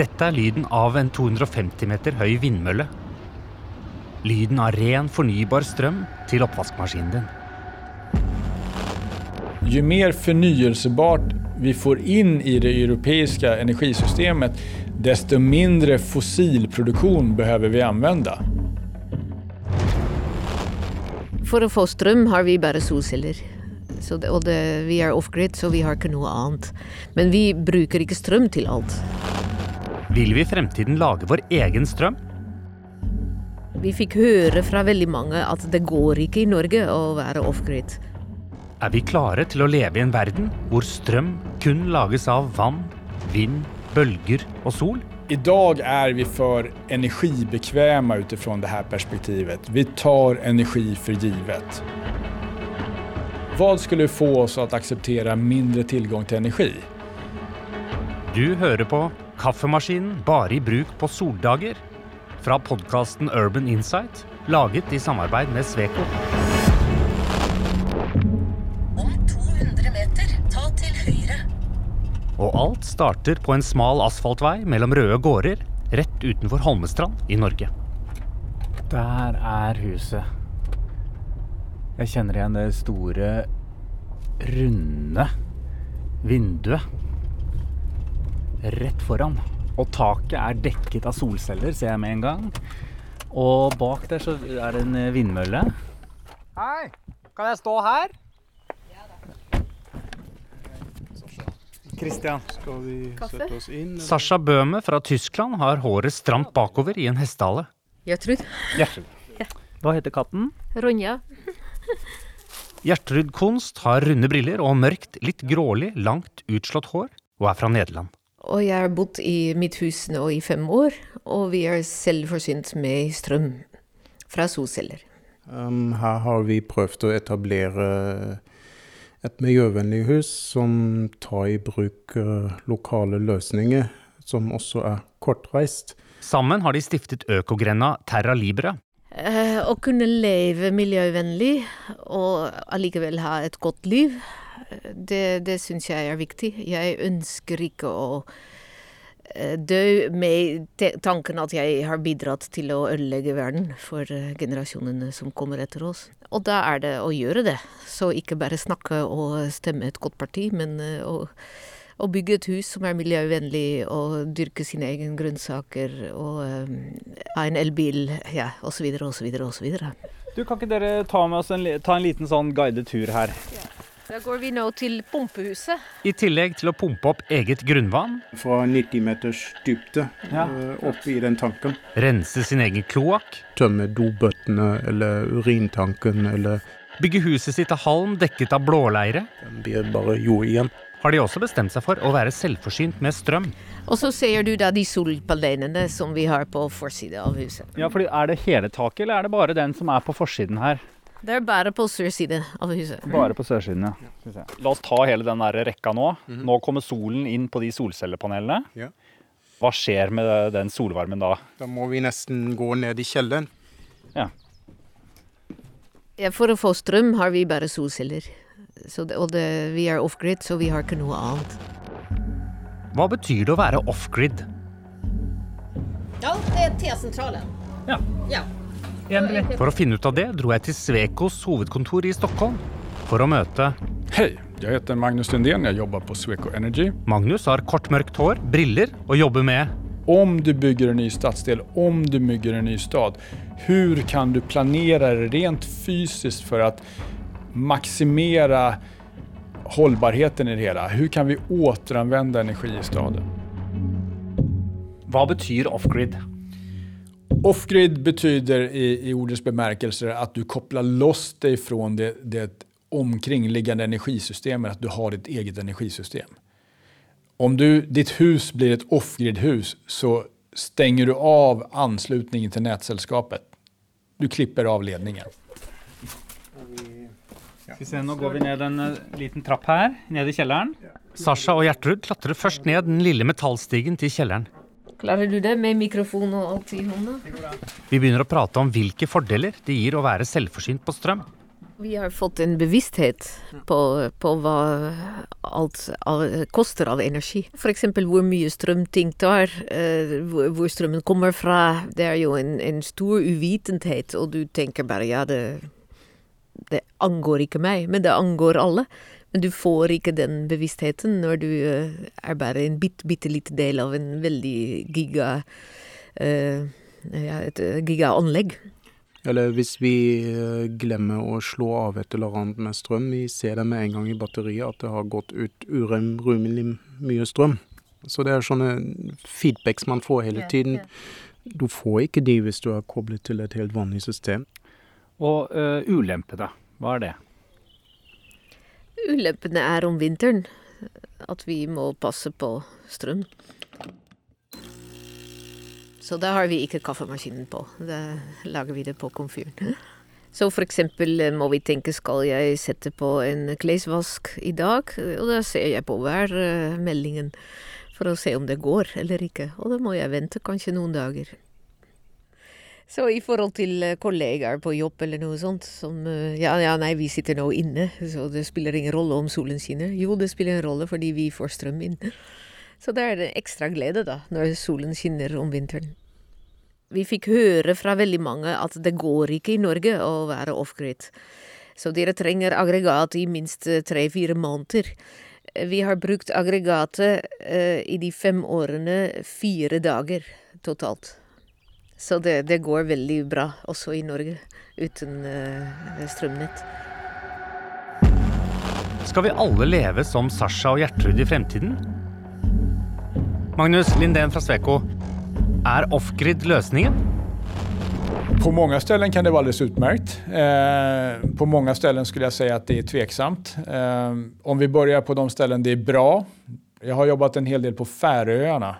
Dette er lyden av en 250 meter høy vindmølle. Lyden av ren, fornybar strøm til oppvaskmaskinen din. Ju mer fornyelsebart vi får inn i det europeiske energisystemet, desto mindre fossilproduksjon behøver vi anvende. For å få strøm har vi bare solceller. Så det, og det, vi er off-grid, så vi har ikke noe annet. Men vi bruker ikke strøm til alt. Vil vi i fremtiden lage vår egen strøm? Vi fikk høre fra veldig mange at det går ikke i Norge å være off-grid. Er vi klare til å leve i en verden hvor strøm kun lages av vann, vind, bølger og sol? I dag er vi for energibekvemme utifrån det her perspektivet. Vi tar energi for givet. Hva skulle få oss å akseptere mindre tilgang til energi? Du hører på Kaffemaskinen bare i bruk på soldager. Fra podkasten Urban Insight, laget i samarbeid med Sveko. Om 200 meter, ta til høyre. Og alt starter på en smal asfaltvei mellom røde gårder rett utenfor Holmestrand i Norge. Der er huset. Jeg kjenner igjen det store, runde vinduet rett foran. Og taket er dekket av solceller, ser jeg med en gang. Og bak der så er det en vindmølle. Hei, kan jeg stå her? Christian. Skal vi sette oss inn? eller? Sasha Bøhme fra Tyskland har håret stramt bakover i en hestehale. Gjertrud. Gjertrud. Hva heter katten? Ronja. Gjertrud Konst har runde briller og mørkt, litt grålig, langt utslått hår, og er fra Nederland. Og jeg har bodd i mitt hus nå i fem år, og vi er selvforsynt med strøm fra solceller. Um, her har vi prøvd å etablere et miljøvennlig hus som tar i bruk uh, lokale løsninger, som også er kortreist. Sammen har de stiftet økogrenda Terra Libra. Eh, å kunne leve miljøvennlig og allikevel ha et godt liv, det, det syns jeg er viktig. Jeg ønsker ikke å eh, dø med tanken at jeg har bidratt til å ødelegge verden for eh, generasjonene som kommer etter oss. Og da er det å gjøre det. Så ikke bare snakke og stemme et godt parti, men eh, å, å bygge et hus som er miljøvennlig, og dyrke sine egne grønnsaker, og um, ha en elbil, ja, osv., osv., osv. Du, Kan ikke dere ta, med oss en, ta en liten sånn guidet tur her? Da går vi nå til pumpehuset. I tillegg til å pumpe opp eget grunnvann, Fra 90 meters dybde Ja. uh, opp i den tanken. rense sin egen kloakk, Tømme dobøttene eller urintanken, eller bygge huset sitt av halm dekket av blåleire, den blir bare jord igjen. har de også bestemt seg for å være selvforsynt med strøm. Og så ser du da de solpanelene som vi har på forsiden av huset. Ja, fordi Er det hele taket, eller er det bare den som er på forsiden her? Det er bare på sørsiden av huset. Bare på sørsiden, ja. La oss ta hele den der rekka nå. Nå kommer solen inn på de solcellepanelene. Ja. Hva skjer med den solvarmen da? Da må vi nesten gå ned i kjelleren. Ja, for å få strøm har vi bare solceller. Så det, og det, vi er off-grid, så vi har ikke noe annet. Hva betyr det å være off-grid? Ja, det er T-sentralen. Ja. Ja. For å finne ut av det dro jeg til Svekos hovedkontor i Stockholm for å møte Hei, jeg heter Magnus Lundén, Jeg jobber på Sweco Energy. Magnus har kort, mørkt hår, briller og jobber med Om du bygger en ny stadsdel, om du bygger en ny stad, hvordan kan du planere rent fysisk for å maksimere holdbarheten i det hele? Hvordan kan vi återanvende energi i staden? Hva betyr off-grid? Off-grid betyder i, i ordets bemärkelse att du kopplar loss dig från det, det omkringliggande energisystemet, att du har ditt eget energisystem. Om du, ditt hus blir ett off-grid-hus så stänger du av anslutningen till nätsällskapet. Du klipper av ledningen. Skal vi se, Nå går vi ned en eh, liten trapp her, ned i kjelleren. Sasha og Gjertrud klatrer først ned den lille metallstigen til kjelleren. Klarer du det med mikrofon og alt i hånda? Vi begynner å prate om hvilke fordeler det gir å være selvforsynt på strøm. Vi har fått en bevissthet på, på hva alt koster av energi. F.eks. hvor mye strøm ting tar, eh, hvor, hvor strømmen kommer fra. Det er jo en, en stor uvitenhet, og du tenker bare ja, det, det angår ikke meg, men det angår alle. Men du får ikke den bevisstheten når du eh, er bare en bitte, bitte liten del av en veldig giga uh, ja, et eh, gigaanlegg. Eller hvis vi glemmer å slå av et eller annet med strøm, vi ser det med en gang i batteriet at det har gått ut urimelig mye strøm. Så det er sånne feedbacks man får hele tiden. Du får ikke de hvis du er koblet til et helt vanlig system. Og uh, ulempe, da? Hva er det? Ulempene er om vinteren at vi må passe på strøm. Så da har vi ikke kaffemaskinen på. Da lager vi det på komfyren. Så for eksempel må vi tenke skal jeg sette på en klesvask i dag, og da ser jeg på værmeldingen for å se om det går eller ikke. Og da må jeg vente kanskje noen dager. Så i forhold til kollegaer på jobb eller noe sånt som Ja, ja, nei, vi sitter nå inne, så det spiller ingen rolle om solen skinner. Jo, det spiller en rolle fordi vi får strøm inn. Så det er ekstra glede, da, når solen skinner om vinteren. Vi fikk høre fra veldig mange at det går ikke i Norge å være off-grid. Så dere trenger aggregat i minst tre-fire måneder. Vi har brukt aggregatet eh, i de fem årene fire dager totalt. Så det, det går veldig bra også i Norge uten eh, strømnett. Skal vi alle leve som Sasha og Gjertrud i fremtiden? Magnus Lindén fra Sveko, er off-grid løsningen? På mange ställen kan det vara alldeles utmärkt. Eh, på mange ställen skulle jeg si at det er tveksamt. Eh, om vi börjar på de ställen det er bra. Jeg har jobbat en hel del på Färöarna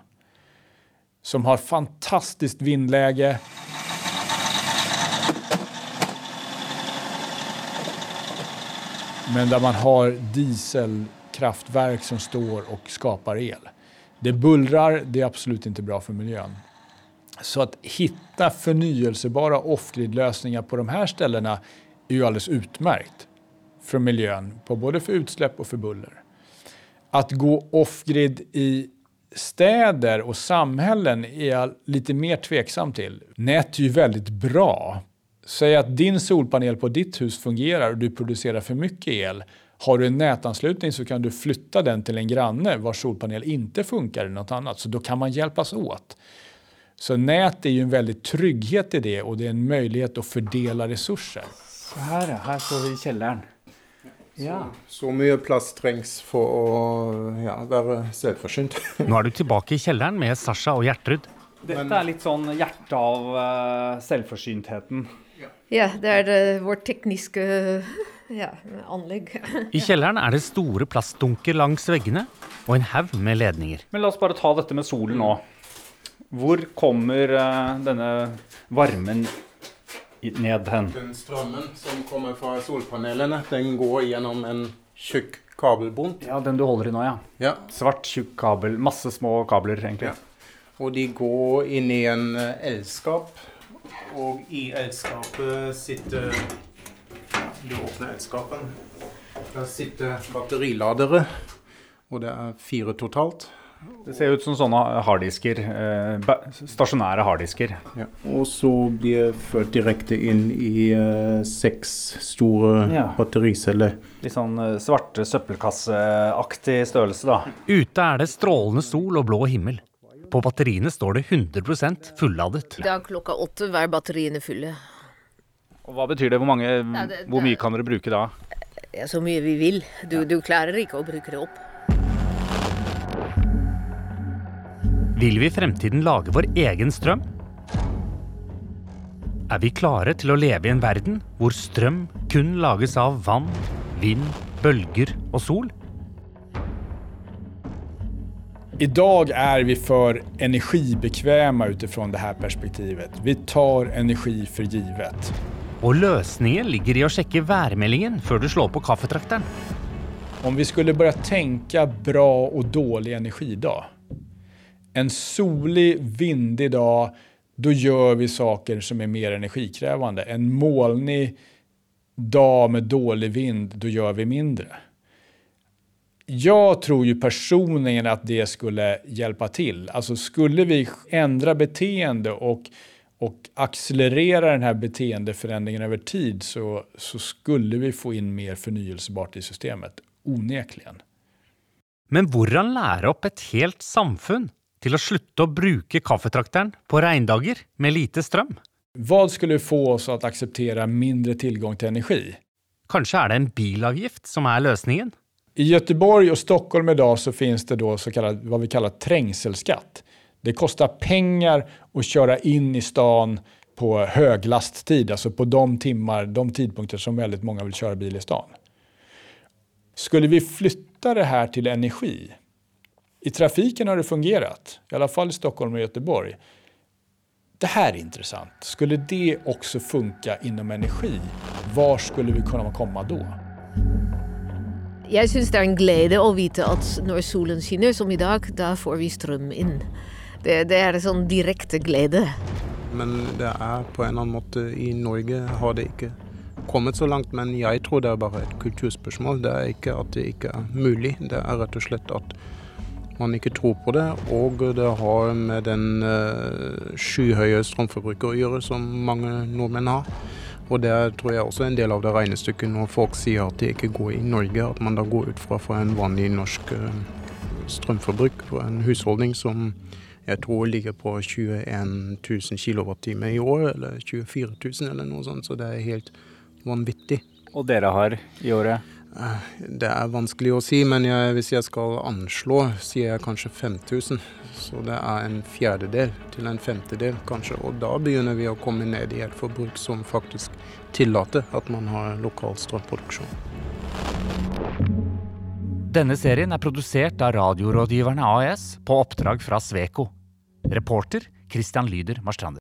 som har fantastiskt vindläge. Men där man har dieselkraftverk som står och skapar el. Det bullrar, det är absolut inte bra för miljön. Så att hitta förnyelsebara off-grid-lösningar på de här ställena är ju alldeles utmärkt för miljön, både för utsläpp och för buller. Att gå off-grid i städer och samhällen är jag lite mer tveksam till. Nät är ju väldigt bra. Säg att din solpanel på ditt hus fungerar och du producerar för mycket el. Har du en nätanslutning så kan du flytta den till en granne vars solpanel inte funkar eller något annat. Så då kan man hjälpas åt. Så nät är ju en veldig trygghet i det och det är en möjlighet att fördela resurser. Så her. Her står vi i kjelleren. Ja. Så mye plass trengs for å ja, være selvforsynt. Nå er du tilbake i kjelleren med Sasha og Gjertrud. Dette er litt sånn hjertet av uh, selvforsyntheten. Ja, det er det, vårt tekniske ja, anlegg. I kjelleren er det store plastdunker langs veggene og en haug med ledninger. Men la oss bare ta dette med solen nå. Hvor kommer uh, denne varmen ned hen? Den strømmen som kommer fra solpanelene, den går gjennom en tjukk kabelbunt. Ja, den du holder i nå, ja. Ja. Svart, tjukk kabel. Masse små kabler, egentlig. Ja. Og de går inn i en eh, elskap. Og i elskapet sitter Du åpner elskapen. Der sitter batteriladere. Og det er fire totalt. Det ser ut som sånne harddisker. Eh, stasjonære harddisker. Ja. Og så blir det ført direkte inn i eh, seks store Ja. battericeller. Litt sånn eh, svarte søppelkasseaktig størrelse, da. Ute er det strålende sol og blå himmel. På batteriene står det 100% fulladet. Da klokka åtte var batteriene fulle. Og hva betyr det? Hvor, mange, Ja, det- hvor mye kan dere bruke da? Ja, så mye vi vil. Du, du klarer ikke å bruke det opp. Vil vi i fremtiden lage vår egen strøm? Er vi klare til å leve i en verden hvor strøm kun lages av vann, vind, bølger og sol? I dag er vi for energibekvemme utifrån fra här perspektivet. Vi tar energi for givet. Og løsningen ligger i å sjekke værmeldingen før du slår på kaffetrakteren. Om vi skulle begynne å tenke bra og dårlig energi energidag. En solig, vindig dag, då gör vi saker som är mer energikrävande. En molnig dag med dålig vind, då gör vi mindre. Jag tror ju personligen att det skulle hjälpa till. Alltså skulle vi ändra beteende och, och accelerera den här beteendeförändringen över tid så, så skulle vi få in mer förnyelsebart i systemet, onekligen. Men hvordan lære opp et helt samfunn til å slutte å bruke kaffetrakteren på regndager med lite strøm? Hva skulle få oss å akseptere mindre tilgang til energi? Kanskje er det en bilavgift som er løsningen? I Göteborg og Stockholm i dag så finnes det då så kallad, vad vi kaller trängselskatt. Det koster penger å kjøre inn i stan på höglasttid, altså på de timmar, de tidpunkter som väldigt mange vil kjøre bil i stan. Skulle vi flytta det här till energi? I trafiken har det fungerat, i alla fall i Stockholm och Göteborg. Det här är intressant. Skulle det också funka inom energi? Var skulle vi kunna komma då? Jeg syns det er en glede å vite at når solen skinner, som i dag, da får vi strøm inn. Det, det er en sånn direkte glede. Men det er på en eller annen måte I Norge har det ikke kommet så langt, men jeg tror det er bare et kulturspørsmål. Det er ikke at det ikke er mulig, det er rett og slett at man ikke tror på det. Og det har med den uh, skyhøye strømforbruket å gjøre som mange nordmenn har. Og det tror jeg også er en del av det regnestykket når folk sier at det ikke går i Norge, at man da går ut fra for en vanlig norsk uh, strømforbruk for en husholdning som jeg tror ligger på 21 000 kWt i år, eller 24 000 eller noe sånt. Så det er helt vanvittig. Og dere har i året? Det er vanskelig å si, men jeg, hvis jeg skal anslå, sier jeg kanskje 5000. Så det er en fjerdedel til en femtedel, kanskje. Og da begynner vi å komme ned i et forbruk som faktisk tillater at man har lokal strømproduksjon. Denne serien er produsert av Radiorådgiverne AS på oppdrag fra Sveko. Reporter Christian Lyder Marstrander.